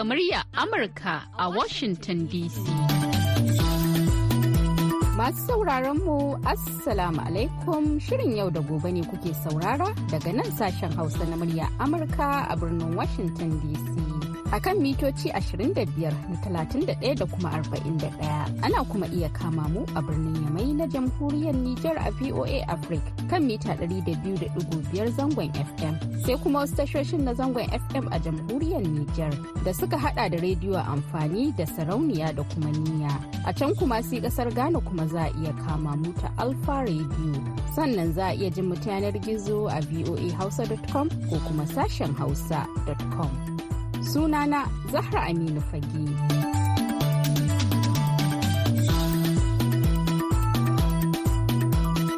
Daga murya Amurka a Washington DC. Masu sauraron mu Assalamu alaikum Shirin yau da gobe ne kuke saurara daga nan sashen Hausa na murya Amurka a birnin Washington DC. A kan mitoci 25 na 31 da kuma 41. Ana kuma iya kama mu a birnin Yamai na jamhuriyar Nijar a VOA Africa kan mita 200.5 zangon FM. Sai kuma wasu tashoshin na zangon FM a jamhuriyar Nijar da suka hada da rediyo amfani da sarauniya da kuma niya. A can kuma sai ƙasar Ghana kuma za a iya kama mu ta Alfa Radio. Sannan za a iya jin mu yanar gizo a voahausa.com ko kuma sashen hausa.com. sunana Zahra Aminu Fage.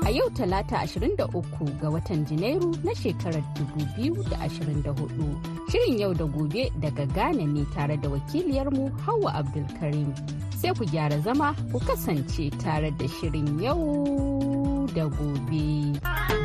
A yau talata 23 ga watan Janairu na shekarar 2024. Shirin yau da gobe daga Ghana ne tare da wakiliyarmu Hauwa Abdulkarim. Sai ku gyara zama ku kasance tare da shirin yau da gobe.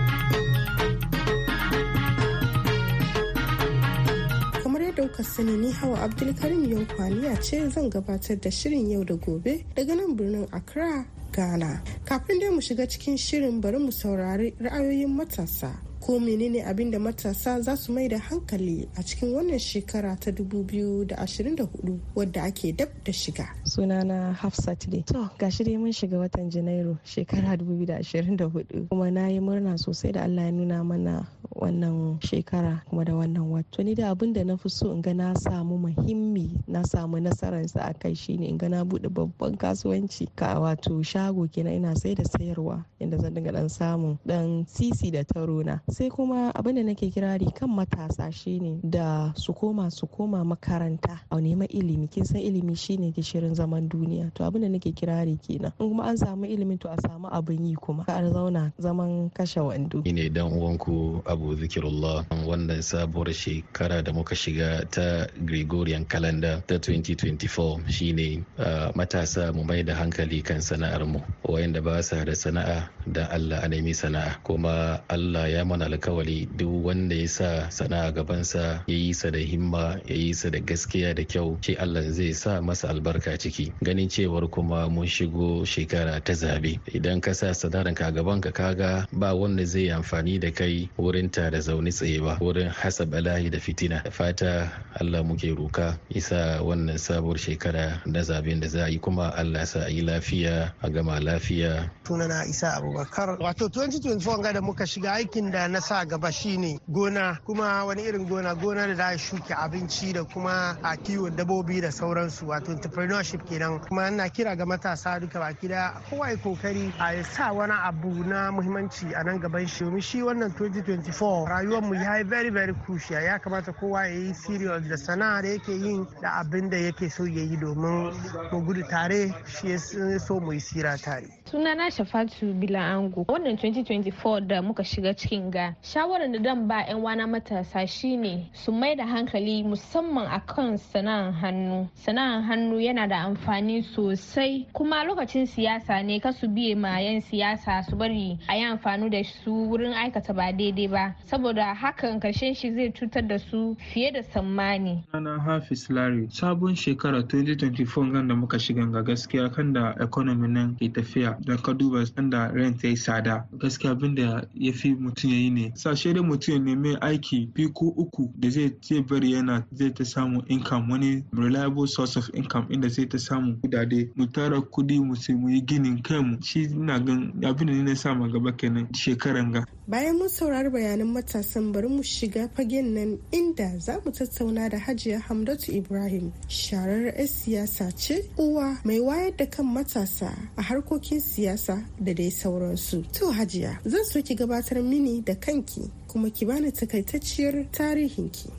Ɗaukar sani ni hawa abdulkarim yankwaniya ce zan gabatar da shirin yau da gobe daga nan birnin accra ghana. Kafin dai mu shiga cikin shirin bari mu saurari ra'ayoyin matasa. Ko menene abin da matasa za su mai da hankali a cikin wannan shekara ta 2024 wadda ake dab da shiga. sunana hafsat dai to gashi dai mun shiga watan janairu shekara 2024 kuma na yi murna sosai da allah ya nuna mana wannan shekara kuma da wannan wata. Ni da abin da na fi so in ga na samu muhimmi na samu nasararsa a kai shine in ga na buɗe babban kasuwanci. Ka wato shago kenan ina sai da sayarwa inda zan dinga dan samun dan sisi da taro na. Sai kuma abin da nake kirari kan matasa shine da su koma su koma makaranta. A nema ilimi. Kin san ilimi shine gishirin zaman duniya. To abin da nake kirari kenan. In kuma an samu ilimi to a samu abin yi kuma. Ka zauna zaman kashe wando. Ne dan uwanku abu zikirullah wannan sabuwar shekara da muka shiga ta gregorian calendar ta 2024 shine matasa mu mai da hankali kan sana'ar mu. Wayanda ba sa da sana'a da Allah a nemi sana'a. Kuma Allah ya mana alkawari duk wanda ya sa sana'a gabansa ya yi sa da himma ya yi sa da gaskiya da kyau ce Allah zai sa masa albarka ciki. Ganin cewar kuma mun shigo shekara ta zaɓe. Idan ka sa sana'ar ka gaban ka kaga ba wanda zai amfani da kai wurin ta da zaune tsaye ba wurin hasa bala'i da fitina. Da fata Allah muke roka isa wannan sabuwar shekara na zaɓen da za a yi kuma Allah sa a yi lafiya a gama lafiya. Sunana Isa Abubakar. Wato 2024 ga da muka shiga aikin da na sa gaba shine gona. Kuma wani irin gona? Gona da za a shuke abinci da kuma a kiwon dabobi da sauransu. Wato entrepreneurship kenan. Kuma ina kira ga matasa duka baki da kowa ya ƙoƙari a sa wani abu na muhimmanci a nan gaban shi. Shi wannan 2024 rayuwar mu ya yi very very crucial. Ya kamata kowa ya yi serious da sana'a da yake yin da abin da yake so ya yi domin mu gudu tare shi so mu yi sira tare. Sunana shafatu bila ango wannan 2024 da muka shiga cikin ga shawarar da dan ba 'yan wana matasa shine su mai da hankali musamman akan sana'ar hannu. Sana'ar hannu yana da amfani sosai. Kuma lokacin siyasa ne ka su biye ma 'yan siyasa su bari a yi amfani da su wurin aikata ba daidai ba. Saboda hakan ƙarshen shi zai cutar da su fiye da tsammani. Ana Hafiz Lari sabon shekara 2024 gan da muka shiga ga gaskiya kan da economy nan ke tafiya. Da ka duba da rent ya yi tsada gaskiya abin da ya fi mutum ya yi ne sashe da mutum ya nemi aiki biyu ko uku da zai zai bari yana zai ta samu income wani reliable source of income inda zai ta samu kudade mu tara kuɗi mu sai mu yi ginin kanmu shi ina gan abin da ni na sama gaba kenan shekaran ga. Bayan mun saurari bayanan matasan bari mu shiga fagen nan inda za mu tattauna da hajiya hamdatu ibrahim sharar 'yan siyasa ce uwa mai wayar da kan matasa a harkokin siyasa da dai sauransu. To hajiya zan so ki gabatar mini da kanki kuma ki bani takaitacciyar tarihinki.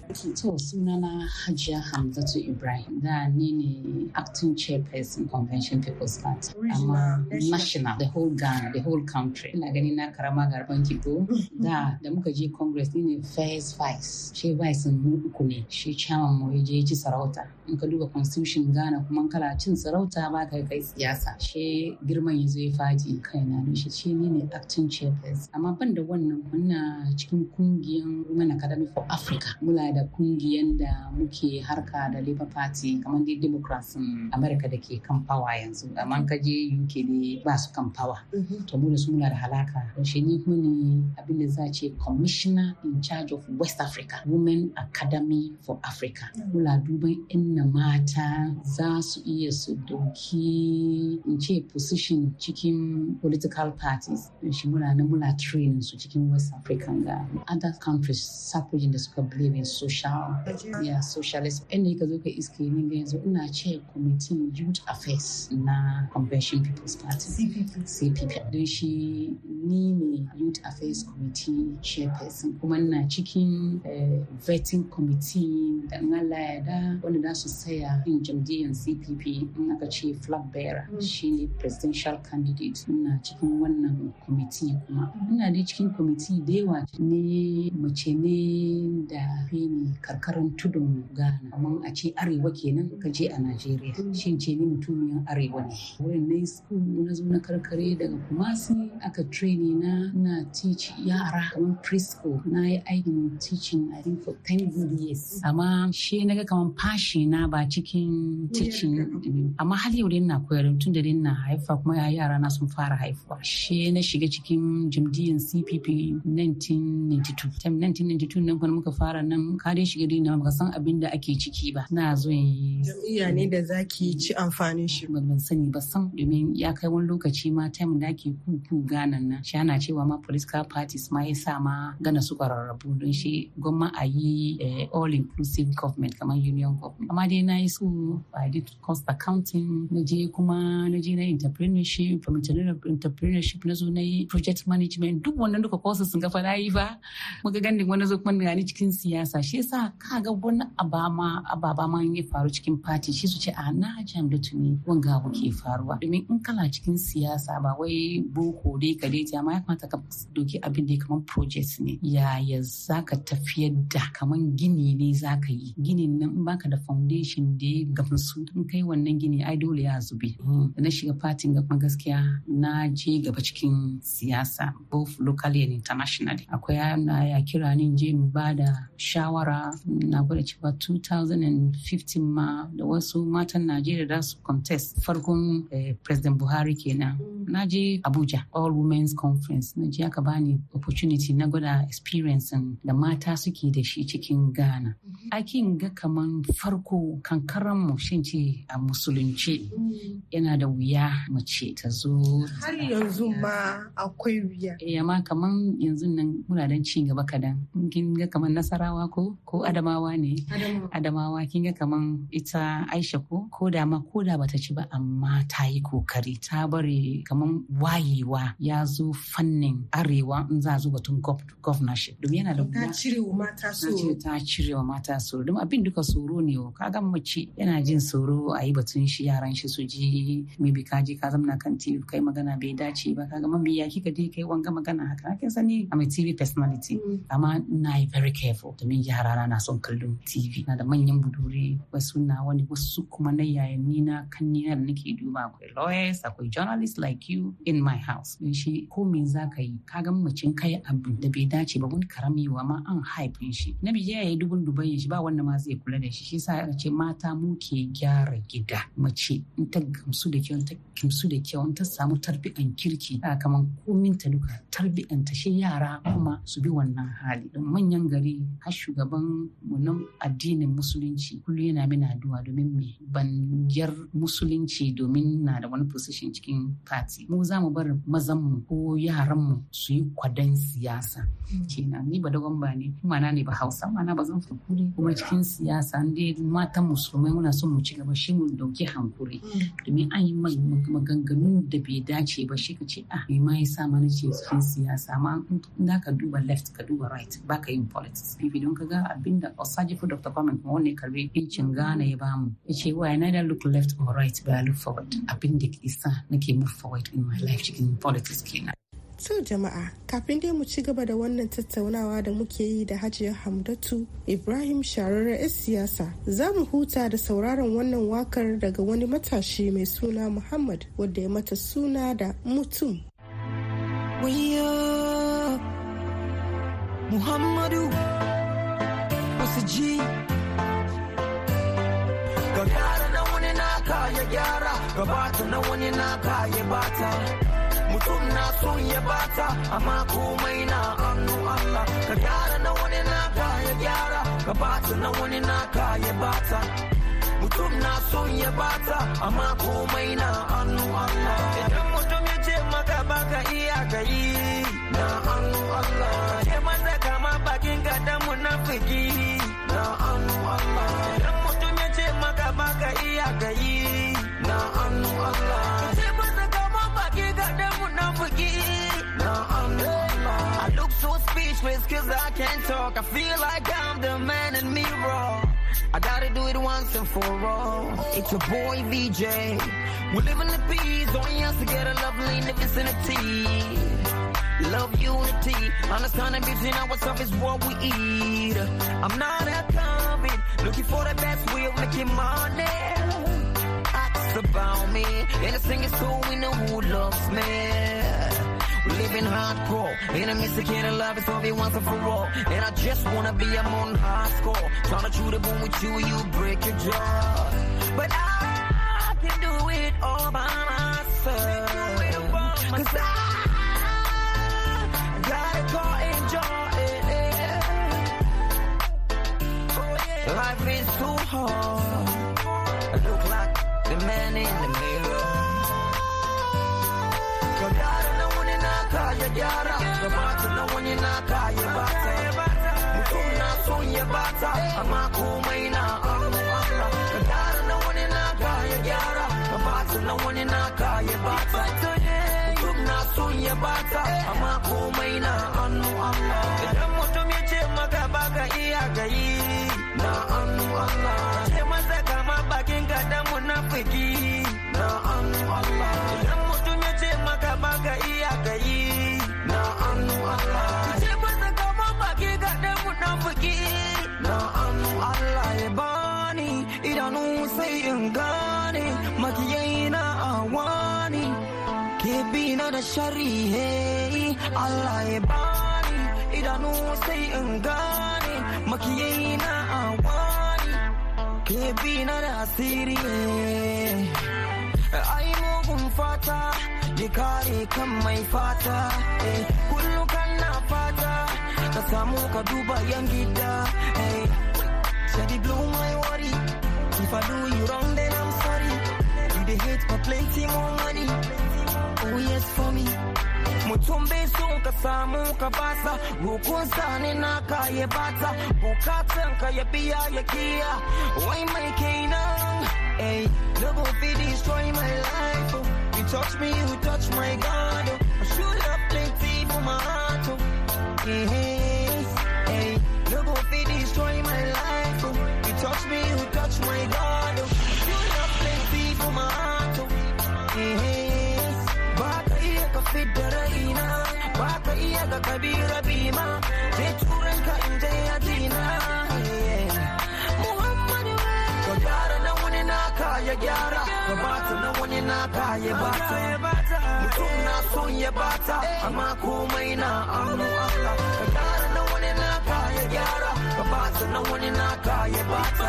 To sunana Hajiya Hamzatu Ibrahim. Da ni ne acting chairperson convention people's party. Amma national the whole Ghana the whole country. Ina gani na karama garban kibo da da muka je congress ni ne first vice. Shi vice mu uku ne. Shi chairman mu ya je ci sarauta. In ka duba constitution Ghana kuma kala cin sarauta ba kai kai siyasa. Shi girman ya zo ya faji kaina don shi ni ne acting chairperson amma ban da wannan muna cikin kungiyan Women Academy for Africa. Muna da kungiyan da muke harka da Labour Party kamar dai Democrats America da ke kan power yanzu. Amma ka je UK ne ba su kan power. To mu da su muna da halaka. Shi ni kuma ne abin da za ce Commissioner in charge of West Africa Women Academy for Africa. Muna duban inna mata za su iya su ɗauki in ce position cikin political parties. Shi muna nan muna training su cikin West Africa ga other countries suffragin da suka believe in social yeah, socialist. Inda ka zo ka iske ni ga yanzu ina ce committee youth affairs na Convention People's Party. CPP. CPP. Don shi ni ne youth affairs committee chairperson kuma ina cikin uh, vetting committee da Allah ya da wanda za su saya in jam'iyyar CPP in aka ce flag bearer shi ne presidential candidate ina cikin wannan committee kuma. Ina da cikin kwamiti da yawa ne mace ne da fini karkarar tudun ghana. Amma a ce arewa kenan ka je a najeriya. Shin ce ni mutumiyan arewa ne. Wurin na school na zo na karkare daga kumasi aka traini na na teach yara kamar preschool. Na yi aikin teaching i think for 10 good years. Amma she na ga kamar fashi na ba cikin teaching. Amma har yau dai na koyar tun da dai na haifa kuma yara na sun fara haifuwa she na shiga cikin jam'iyyar CPP 1992. Tam 1992 nan kuma muka fara nan ka dai shiga dai na baka san abin da ake ciki ba. Na zo yi. Jam'iyya ne da zaki ci amfanin shi. Ban sani ba san domin ya kai wani lokaci ma time da ake kuku ganan nan. Shi ana cewa ma political parties ma ya sa ma gana suka rarrabu don shi gwamma a yi all inclusive government kamar union government. Amma dai na yi su I did cost accounting na je kuma na je na entrepreneurship from entrepreneurship na zo na yi project management. Duk wannan duka courses sun gafa yi ba muka gandun wani zo kuma gani cikin siyasa. Shi yasa ka ga wani abama ababa ma ya faru cikin party. Shi su ce a na jam da tuni wanga abu ke faruwa. Domin in kana cikin siyasa ba wai boko dai ka dai amma ya kamata ka doki abin da kamar project ne. Yaya zaka tafiyar da kamar gini ne zaka yi? Ginin nan in baka da foundation da ya gamsu in kai wannan gini ai dole ya zube. Da na shiga fatin ga kuma na je gaba cikin siyasa both locally and internationally akwai yana ya kira ni je mu ba da shawara. Na gwada cewa 2015 ma da wasu matan najeriya da su contest farkon president buhari kenan. Na je abuja all women's conference. Na je aka bani opportunity na gwada experience da mata suke da shi cikin ghana. Akin ga kaman farko kankaran mu shin ce a musulunci yana da wuya mace ta zo har yanzu ma akwai wuya. Eh amma kaman yanzu nan muna dan ci gaba kadan. Kin ga kaman nasarawa ko ko adamawa ne? Adamawa. Kin ga kaman ita aisha ko ko da ma ko da bata ci ba amma ta yi ƙoƙari. Ta bare kaman wayewa ya zo fannin arewa in za zo batun governorship. Domin yana da ta cire wa mata tsoro. ta cire wa mata tsoro. Don abin duka tsoro ne kaga mace yana jin tsoro a yi batun shi yaran shi su ji maybe ka je ka zamana kan TV kai magana bai dace ba. Kaga mami ya kika dai kai wanga magana haka? Kin sani I'm a TV personality. Amma na yi very careful. Domin yara na son kallon TV na da manyan budure wasu na wani wasu kuma na yayanni na kanni na da nake duba. Akwai lawyers akwai journalists like you in my house. Don shi ko me za ka yi? Kaga macin kai abu da bai dace ba wani ƙarami wa ma an haifin shi. Na biya ya yi dubun dubai shi ba wanda ma zai kula da shi. Shi sa ce mata mu ke gyara gida. Mace in ta gamsu da kyau ta kimsu da kyau in ta samu tarbiyan kirki a kaman komin ta duka tarbiyan ta shi yara kuma su bi wannan hali don manyan gari har shugaban mu na addinin musulunci kullum yana min addu'a domin me? Ban yar musulunci domin na da wani position cikin party. Mu za mu bar mazan mu ko yaran mu su yi kwadan siyasa kenan. Ni ba dogon ba ne kuma na ne ba hausa ma na ba zan fakuri kuma cikin siyasa dai matan musulmai muna son mu ci gaba shi mu ɗauki hankuri. Domin an yi maganganu da bai dace ba shi ka ce ah me ma yasa mana ce cikin siyasa amma in ka duba left ka duba right ba ka yin politics. Bibi don ka ga abinda Osajifu Dr. Kwame kuma wanda karbi incin Ghana ya bamu ya ce why neither look left or right but I look forward. Abin da isa nake move forward in my life cikin politics kenan To jama'a kafin dai mu ci gaba da wannan tattaunawa da muke yi da hajiya Hamdatu Ibrahim shararra 'yan siyasa za mu huta da sauraron wannan waƙar daga wani matashi mai suna Muhammad wadda ya mata suna da mutum. muhammadu wasu ji. Ka gyara na wani naka ya gyara. Gabata na wani naka ya bata. Mutum na son ya bata amma komai na hannu Allah. Ka gyara na wani naka ya gyara. Gabata na wani naka ya bata. Mutum na son ya bata amma komai na hannu Allah. Idan mutum ya ce maka baka iya ka yi na hannu Allah. Ce masa kama bakin ka da munafiki na hannu Allah. Idan mutum ya ce maka baka iya ka yi na hannu Allah. Da munafiki na hannu Allah I look so speechless cause I can't talk I feel like I'm the man in mirror I gotta do it once and for all. It's your boy VJ. We live in the peace, only us together, lovely in the vicinity. Love unity, understanding between ourselves is what we eat. I'm not a convict, the singing so we know who loves me. We living hardcore. Enemies to get a love is all we once and for all. And I just wanna be a on high score. Tryna chew the bone with you, you break your jaw. But I can do it all by myself. Cause I gotta go enjoy it. Life is too hard. I look like the man in the mirror. Ya gyara, bata na wani bata. Mutum na son ya bata, amma komai na. Ka gyara na wani ya gyara, ka bata na wani ya bata. Mutum na son ya bata, amma komai na hannu Allah. Idan mutum ya ce maka baka iya ka yi, na hannu Allah. Ce masa kama bakin ka da munafiki, munafiki, na hannu Allah ya bani idanu sai in gane makiyai na awani. ke bi da shari hey Allah ya bani idanu sai in gane makiyai na awani ke bi na da asiri ai mugun fata ya kare kan mai fata eh kullu kan na fata. Ka samu ka duba yan gida eh Said it blow my worry. If I do you wrong then I'm sorry. You the hate for plenty more money. Oh yes for me. Mutum bai so ka samu ka basa. Rokon sani na ka bata Bukatan ka ya biya ya kiya Wai mai kenan Hey, go fit destroy my life. Oh. You touch me, you touch my God. Oh. I should have plenty for my heart. Oh. Hey, destroy my life. Oh. You touch me, you touch my God. Oh. Should have plenty for my heart. Oh. Hey, hey, ba ka iya ka fit da raina ba ka iya ka kabira bima. Sai turan ka in je yajina Muhammadu ka gyara na wani naka ya gyara. Ka bata na wani naka ya bata. Mutum na son ya bata. Amma komai na hannu Allah. Ka gyara ka bata na wani naka ya bata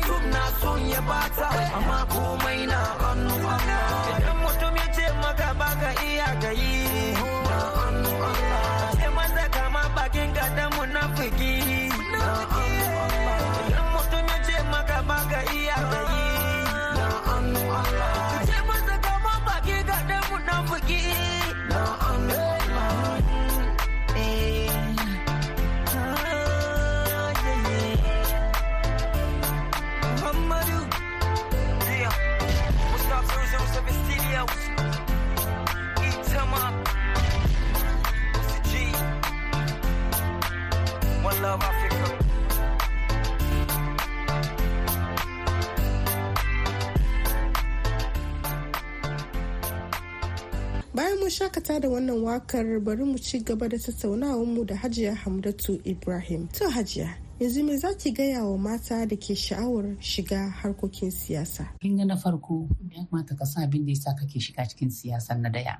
mutum na son ya bata amma komai shakata da wannan waƙar bari mu ci gaba da tattaunawar mu da Hajiya Hamdatu Ibrahim. To Hajiya, yanzu me za ki gaya wa mata da ke sha'awar shiga harkokin siyasa? Kin ga na farko ya kamata ka san abin da yasa kake shiga cikin siyasa na ɗaya?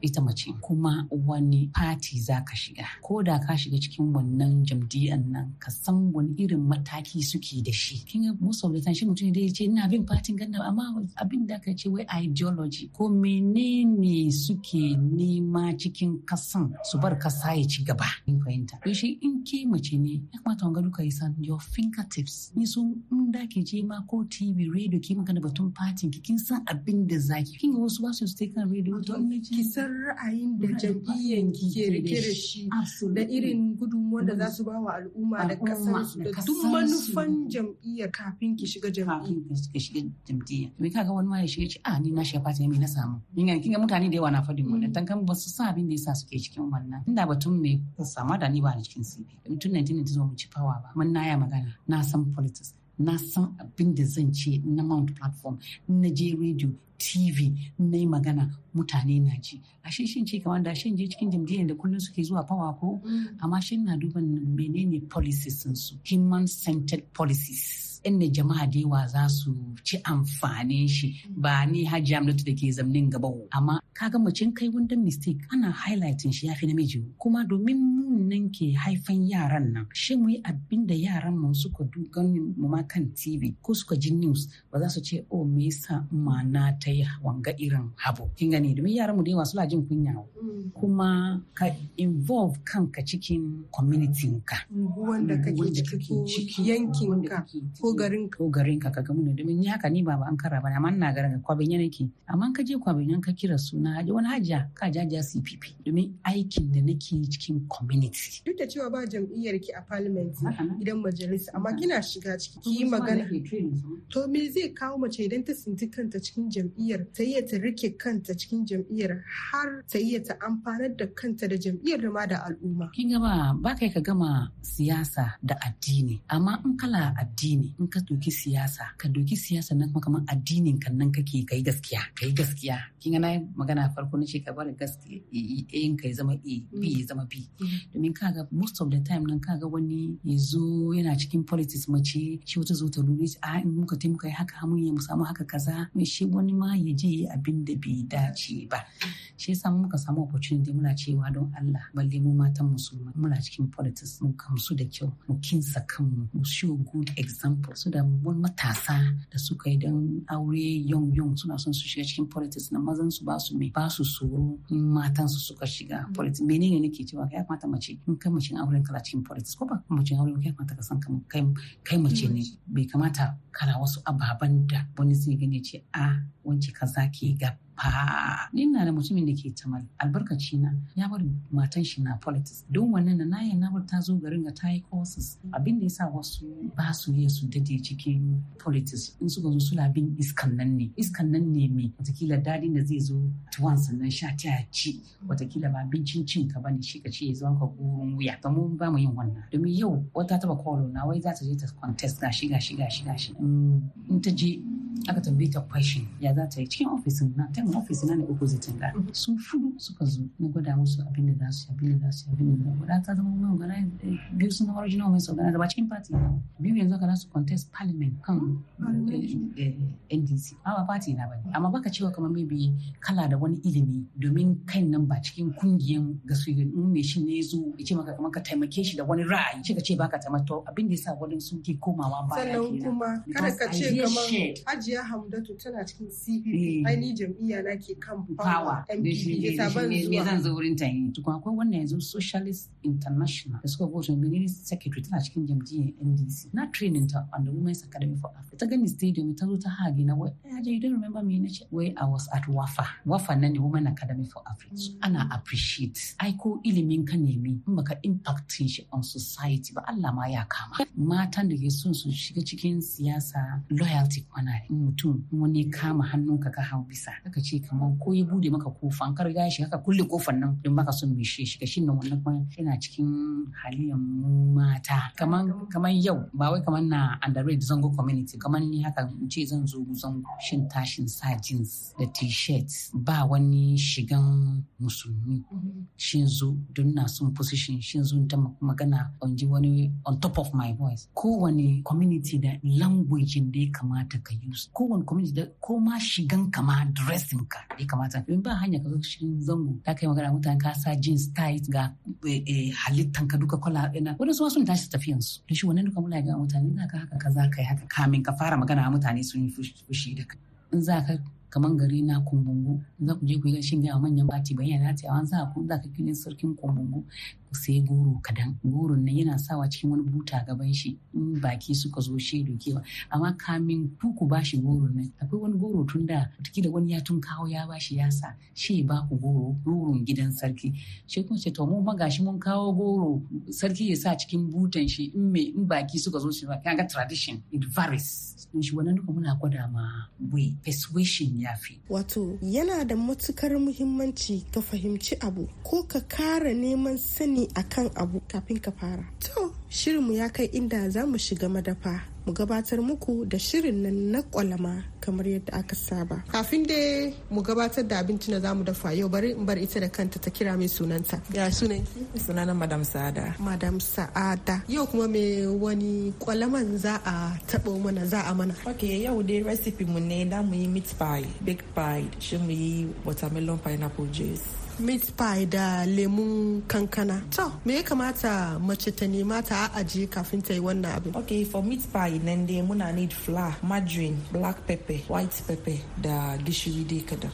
Ita mace. Kuma wani party za ka shiga? Ko da ka shiga cikin wannan jam'iyyar nan ka san wani irin mataki suke da shi. Kin ga most of the time shi mutum da ya ce ina bin party ganna amma abin da ka ce wai ideology ko menene suke nema cikin kasan su bar kasa ya ci gaba? In fahimta? To shi in ke mace ne ya kamata wanga duka yi san your fingertips. Ni sun in da ke je ma ko tv radio ki magana batun party ki kin san abin da zaki kin ga wasu ba su stay kan radio to ki san ra'ayin da jam'iyyar ki ke riƙe da shi da irin gudunmuwar da za su ba wa al'umma da ƙasar su da duk manufan jam'iyyar kafin ki shiga jam'iyyar kafin ka shiga jam'iyya. Me kaga wani ma ya shiga ce a ni na shiga party me na samu? Kin ga mutane da yawa na faɗin wannan. Dan kan ba su san abin da yasa suke cikin wannan. Inda batun me sama da ni ba ni cikin CV tun 1990 mu ci power ba. Mun na ya magana. Na san politics. Na san abin da zan ce na mount platform na je radio tv na yi magana. Mutane na ji. A shi shin ce kamar da shin je cikin jam'iyyar da kullum suke zuwa fawa ko? Amma shin na duban menene policies su? Human centered policies. Inda jama'a da yawa za su ci amfanin shi. Ba ni hajji amnatu da ke zamnin gaba. Amma kaga macin kai wanda mistake ana highlighting shi yafi namiji. Kuma domin mun nan ke haifan yaran nan shi mu yi abin da yaran mu suka dugan mu ma kan tv ko suka ji news ba za su ce oh me yasa na ta yi wanga irin habu kin gani? Domin yaran mu da yawa suna jin kunya. Kuma ka involve kanka cikin community ka wanda kake ciki yankin ka ko garin ka. Ko garin ka kaga mun domin ni haka ni ba ba an kara ba amma ina garin kwabin yana ke amma ka je kwabin ka kira suna haji wani hajiya ka jaja CPP domin aikin da nake cikin community. Duk da cewa ba jam'iyyar ki a parliament idan majalisa amma kina shiga ciki ki yi magana. to me zai kawo mace idan ta sinti kanta cikin jam'iyyar ta iya ta riƙe kanta cikin jam'iyyar har ta iya ta amfanar da kanta da jam'iyyar da ma da al'umma? Kin ga ba ba kai ka gama siyasa da addini. Amma in kala addini in ka doki siyasa ka doki siyasa nan kuma kamar addinin kan nan kake kai gaskiya kai gaskiya. Kin ga na magana farko na ka bar gaskiya in ka zama A B ya zama B. Domin kaga most of the time nan kaga wani ya zo yana cikin politics mace shi wata zo ta lura a in muka taimaka yi haka mun ya mu samu haka kaza. Mai shi wani ma ya je abin da bai dace ba. Shi yasa muka samu opportunity muna cewa don Allah balle mu matan musulma muna cikin politics mu kamsu da kyau mu kinsa kanmu mu show good example su da wani matasa da suka yi don aure young young suna son su shiga cikin politics na mazan su ba su mai ba su tsoro in matan su suka shiga politics. Menene nake cewa? Ya kamata mace in kai mace auren kala cikin politics ko ba? Mace auren ya kamata ka san kai kai mace ne. Bai kamata kana wasu ababen da wani zai gane ce a wance kaza ke ga fa ni na da mutumin da ke tamal. Albarkaci na. Ya bar matan shi na politics. Don wannan na nayan na ta zo garin ga ta yi courses. Abin da yasa wasu ba su yi su daɗe cikin politics. In suka zo suna bin iskan nan ne. Iskan nan ne mai wataƙila daɗin da zai zo tuwan sannan sha ta ci. Watakila ba abincin cin ka ba ne shi ka ce zama ka gurin wuya. To mu ba mu yin wannan. Domin yau wata taba ƙwallo na wai za ta je ta contest ga shi ga shi ga shi ga shi in ta je aka tambaye ta question ya za ta yi? Cikin ofisin na ta ofis na ne opposite ga. Su fudu suka zo na gwada musu abin da za su abin da za su abin da guda ta zama mai organize biyu sun original mai organize ba cikin party. Biyu yanzu ka su contest parliament kan NDC ba party na ba ne. Amma baka cewa kamar maybe kala da wani ilimi domin kai nan ba cikin kungiyan gasu in me shi ne zo ya ce maka kamar ka taimake shi da wani ra'ayi shi ka ce baka taimaka abin da yasa wani sun ke komawa baya sannan kuma kada ka ce kamar Hajiya Hamdatu tana cikin CPP ai ni jam'iyya na ke kan power MPP ya saban me zuwa. zan zo wurin ta yi. Tukun akwai wannan yanzu socialist international da suka vote ministry secretary tana cikin jam'iyyar NDC na training ta on the women's academy for Africa. Ta gani stadium ta zo ta hage na wai eh you don't remember me? Na ce wai I was at Wafa. Wafa nan ne women academy for Africa. So ana appreciate. Ai ko ilimin ka nemi in baka impact shi on society ba Allah ma ya kama. Matan da ke son su shiga cikin siyasa loyalty kwana mutum wani kama hannunka ka hau bisa aka ce kamar ko ya buɗe maka ƙofa an riga shi haka kulle ƙofar nan don baka son mai shi shiga. Shin nan wannan kuma yana cikin halayen mu mata. Kaman kaman yau ba wai kaman na underrated zango community kaman ni haka in ce zan zo zango shin tashin sa jeans da t-shirt ba wani shigan musulmi. Shin zo don na son position shin zo ta magana on ji wani on top of my voice. Kowane community da language da ya kamata ka use. Kowane community da ko ma shigan kama dressing ka ya kamata. In ba hanya ka zo cikin zango ta kai magana mutane ka sa jeans tight ga halittan ka duka kwala ina wani su sun tashi tafiyan su da shi wannan duka muna ga mutane za ka haka kaza kai haka. Kamin ka fara magana mutane sun yi fushi da kai. In za ka kaman gari na kumbungu za ku je ku yi gashin gaya manyan bati bayyana ta yawan za ku za ka kinin sarkin kumbungu. ku sai goro kadan. Goron nan yana sawa cikin wani buta gaban shi in baki suka zo shi dokewa amma kamin ku ku bashi goron nan akwai wani goro tun da da wani ya tun kawo ya bashi ya sa shi ba ku goro goron gidan sarki. Shi kuma ce to mu ma gashi mun kawo goro sarki ya sa cikin butan shi in me in baki suka zo shi ba. Kaga tradition it varies. Shi wannan duka muna gwada ma way persuasion ya fi. Wato yana da matuƙar muhimmanci ka fahimci abu ko ka kara neman sani akan abu kafin ka fara. To shirinmu ya kai inda za mu shiga madafa mu gabatar muku da shirin nan na kwalama kamar yadda aka saba. Kafin da mu gabatar da abinci na za mu dafa yau bari in bar ita da kanta ta kira mai sunanta. Ya sunan sunana madam sa'ada. Madam sa'ada. Yau kuma me wani kwalaman za a taɓa mana za a mana? Ok yau dai recipe mu ne da mu yi meat pie baked pie shi mu yi watermelon pineapple juice. Meat pie da lemun kankana. To me ya kamata mace ta nema ta ajiye kafin ta yi wannan abin? Ok for meat pie nan dai muna need flour margarine black pepper white pepper da gishiri dai kadan.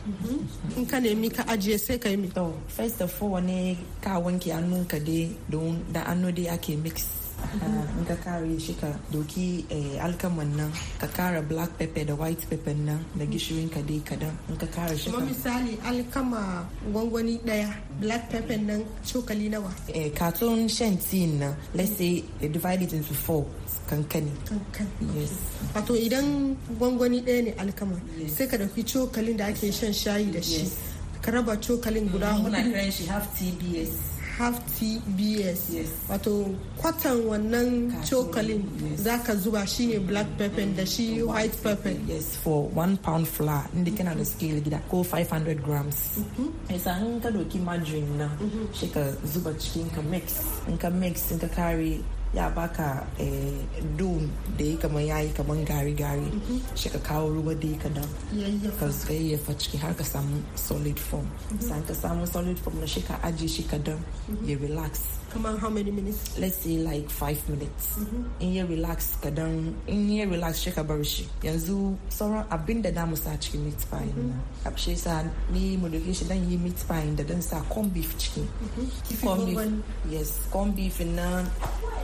In ka nemi ka ajiye sai ka yi mi to first of all ne ka wanke hannunka dai don da hannu dai ake mix. In ka kare shi ka doki alkaman nan ka kara black pepper da white pepper nan da gishirin ka dai kadan. In ka kara shi kuma misali alkama gwangwani ɗaya black pepper nan cokali nawa? Eh carton shan tin nan let's say divide it into four kankani. Yes. Wato idan gwangwani ɗaya ne alkama sai ka ɗauki cokalin da ake shan shayi da shi. Ka raba cokalin guda huɗu. kiran shi half tbs half tbs wato kwatan wannan cokalin za ka zuba shine black pepper da shi mm. white pepper. yes. For one pound flour inda kana da mm-hmm. scale gida ko 500 grams. Mm-hmm. Isa in ka doki margarine na mm-hmm. shi ka zuba cikin ka mix. In ka mix in ka kare ya baka don da ya kamar yayi kamar gari-gari. Shi ka kawo ruwa da ya kadan ka yayyafa ciki har ka samu solid form. San ka samu solid form na shi ka ajiye shi kadan ya relax. Kamar how many minutes? Let's say like five minutes. In ya relax kadan in ya relax shi ka bar shi. Yanzu sauran abin da damu sa cikin meat pie na. Shi sa ni mu doke shi dan yi meat pie da dan sa corn beef ciki. Corn beef. yes corn beef na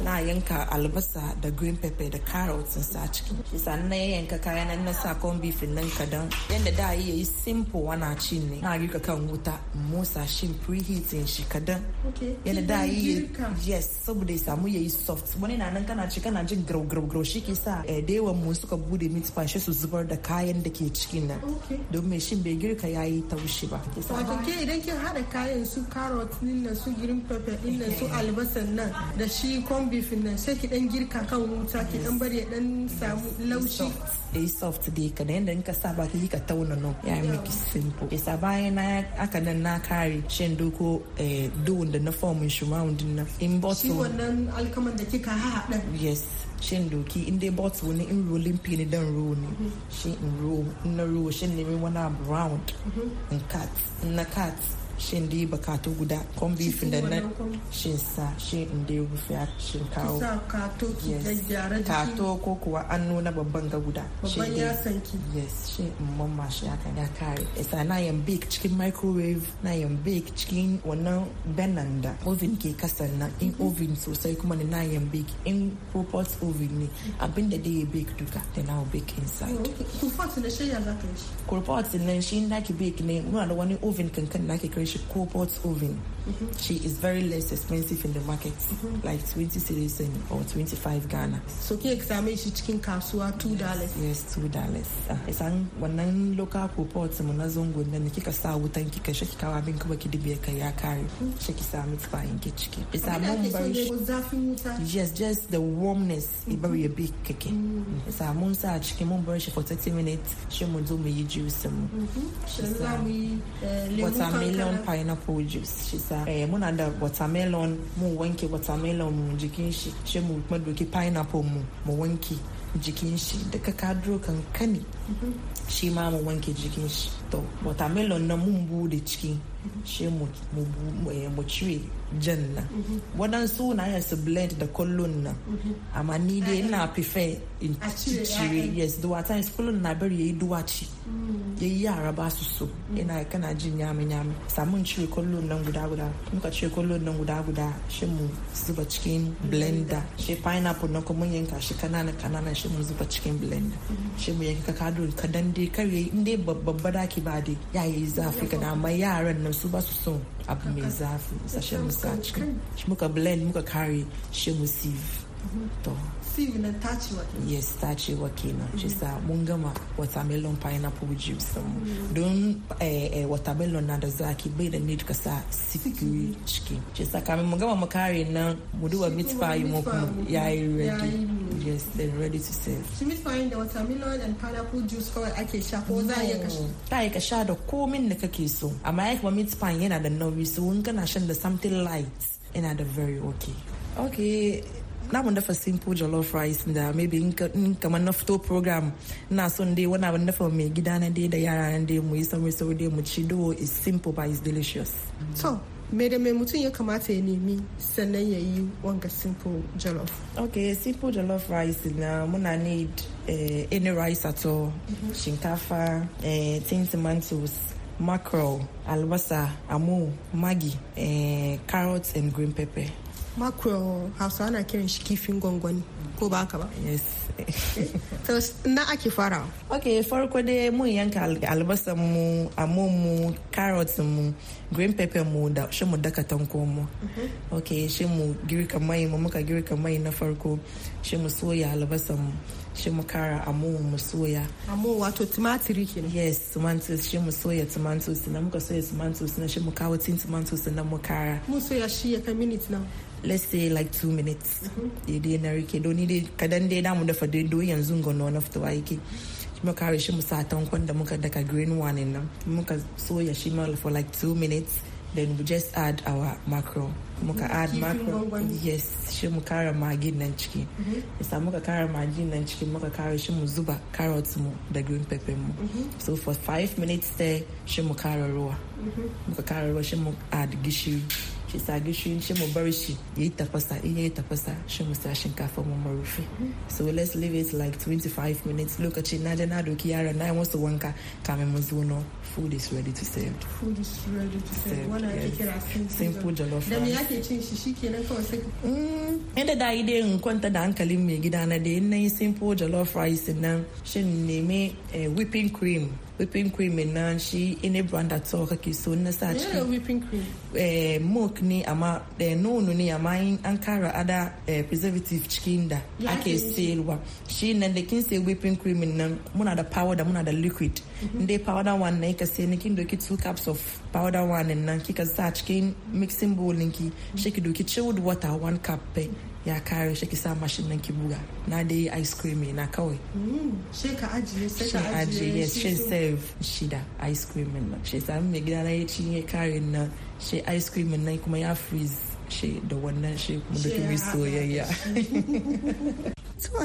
na yanka albasa da green pepper da carrots in sa ciki. Shi sa na yanka kayan na sa corn beef nan kadan. Yanda da yi yayi simple wana ci ne. Na girka kan wuta motsa shi preheating shi kadan. Yanda da yi yes saboda ya samu yayi soft. Wani na nan kana ci kana jin grau grau grau shi ke sa da yawan mu suka buɗe meat pie shi su zubar da kayan da ke cikin nan. Don mai shin bai girka yayi taushi ba. Wato ke idan kin hada kayan su carrot din su green pepper din su albasan nan da shi corn beef nan sai ki dan girka kan wuta ki dan bari ya dan samu laushi. Yi soft. Dai ka da yanda in ka sa ba ki ka tauna no. Ya miki simple. Isa bayan na aka nan na kare shan doko doon da na formin shi round nan. In bottle shi wannan alkaman da kika haɗa. Yes. Shin doki in dai bottle ne in rolling pin dan roll ne. Shi in roll in na roll shin ne wani round. In cut. In na cut. Shin dai bakato guda kon beef da na shin sa shi in dai rufe a shin kawo? kato ko kuwa an nuna babban ga guda babban ya sanki yes shi in mamma shi haka ya kare. Isa na yan bake cikin microwave na yan bake cikin wannan benan da oven ke kasan nan in oven sosai kuma ne na yan bake in pot oven ne. Abin da dai ya bake duka da na bake inside. Kurpot na shi ya zaka yi kurpot nan shi na ki bake ne muna da wani oven kankan na ke kare shi pot oven. Mm-hmm. She is very less expensive in the market mm-hmm. like 20 cedis or 25 ghana. So ke same shi cikin kasuwa 2 dollars? yes 2 dollars. Ah, Isan wannan local proport mu na zango nan kika sa wutan kika shi kika wa bin kuma ki dibe kai ya kare mm-hmm. shi ki sa meat pie ki ciki isa mun bar shi yes just the warmness i bari ya big kake isa mun sa ciki mun bar shi for 30 minutes. Shi zo mu yi juice mu za mu yi watermelon pineapple juice shi sa eh, muna da watermelon mu wanke watermelon mu jikin shi shi mu madoki pineapple mu mu wanke jikin shi. Da ka kadro kankani shi ma mu wanke jikin shi. To watermelon na mun buɗe ciki. Shi mu cire jan nan. Waɗansu na yin su blend da kullun nan. Amma ni dai ina prefer in cire yes duwa times kullun na bari yayi duwaci yayi yara ba su so. Ina kana jin yami yami samun cire kullun nan guda guda. Muka cire kullun nan guda guda shi mu zuba cikin blender. Shi pineapple na kuma yanka shi kanana kanana shi mu zuba cikin blender. Shi mu yanka kado kadan dai kar yayi in dai babba daki ba dai yayi zafi kana amma yaran nan su ba su son abu mai zafi sashen musa cikin muka blend muka kare shi mu to. Sieve na tacewa yes tacewa kenan shi uh, sa mun gama watermelon pineapple juice. Mm. Mu don eh, eh, watermelon na da zaki bai da need ka sa sikiri ciki shi uh, sa kamin mu gama mu kare nan mu duba meat pie. Mu kuma yayi ready yes then ready to serve. Shi meat pie da watermelon and pineapple juice kawai ake sha ko za a iya kasha ta yi ka sha da komin da kake so. Amma ya kuma meat pie yana da nauyi so in kana shan da something light. Yana da very okay. Okay na mun dafa simple jollof rice da maybe in kamar na fito program. Na son dai wani abin dafa mai gida na dai da yara na dai mu yi sauri sauri dai mu ci do is simple but is delicious. So me da mai mutum ya kamata ya nemi sannan ya yi wanga simple jollof. Okay simple jollof rice na muna need uh, any rice at all. Shinkafa uh, tin tomatoes mackerel albasa amu maggi uh, carrots and green pepper mackerel hausa ana kiran shi kifin gwangwani ko ba haka ba? Yes. So na ake fara ok farko dai mun yanka albasan mu amon mu carrots mu green pepper mu da shi mu daka tanko mu. Ok shi mu girka mai mu muka girka mai na farko shi mu soya albasan mu shi mu kara amo mu soya. Amo wato tumatiri kenan? Yes tomatoes shi mu soya tomatoes na muka soya tomatoes na shi mu kawo tin tomatoes na mu kara. Mu soya shi ya kai minute na let's say like two minutes. Daidai na riƙe. Doni dai kadan dai damu dafa daidai yanzu gono na fitowa yake muka kare shi mu sa tankon da muka daka green one nan. Muka soya shi ma for like two minutes. Then we just add our mackerel muka add mackerel yes shi mu kara magin nan ciki. Isa muka kara magin nan ciki muka kara shi mu zuba carrots mu da green pepper mu. So for five minutes there shi mu kara ruwa. Muka kara ruwa shi mu add gishiri. Shi sa gishiri shi mu bar shi yayi tafasa in yayi tafasa shi mu sa shinkafa mu mu rufe so let's leave it like 25 minutes. Lokacin na je na doki yaran na yi musu wanka. Kamin mu zo no food is ready to serve. Food is ready to serve. Wannan ake kira simple jollof da me ake cin shi shikenan kawai sai yadda da yi dai in kwanta da hankalin mai gida na da na yi simple jollof rice nan shin neme whipping cream. Whipping cream nan shi ine brand at all kake so na sa cikin whipping cream. Eh, milk ne amma eh, nono ne amma an kara ada eh, preservative cikin da ake sayarwa shi nan da kin sai whipping cream nan muna da powder muna da liquid. Dai powder one na ka sai ni kin doki two cups of powder one nan kika sa cikin mixing bowl ki shi ki doki chilled water one cup ya kare shi ki sa mashin nan ki buga. Na dai ice cream na kawai. Shi ka ajiye sai ka ajiye yes shi serve shi da ice cream nan. Shi sami mai gida na ya ci ya kare nan shi ice cream nan kuma ya freeze shi da wannan shi kuma da kuma soyayya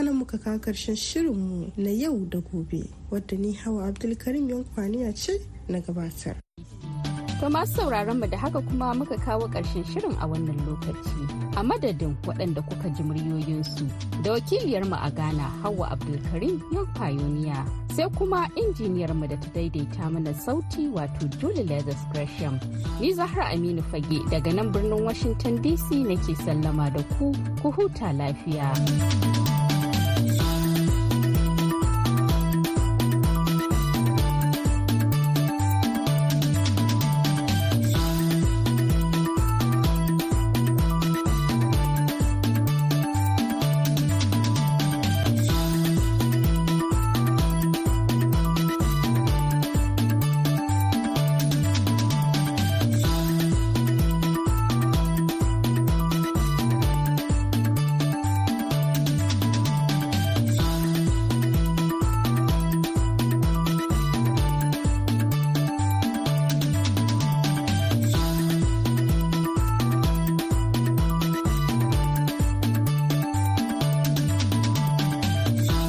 nan muka kawo ƙarshen shirinmu na yau da gobe wadda ni hawa abdulkarim yankwaniya ce na gabatar. To masu sauraron mu da haka kuma muka kawo ƙarshen shirin a wannan lokaci. A madadin waɗanda kuka ji muryoyinsu da wakiliyar mu a Ghana Hauwa Abdulkarim yan Pioneer. Sai kuma injiniyar mu da ta daidaita mana sauti wato Julie Leathers Gresham. Ni Zahra Aminu Fage daga nan birnin Washington DC nake sallama da ku, ku huta lafiya.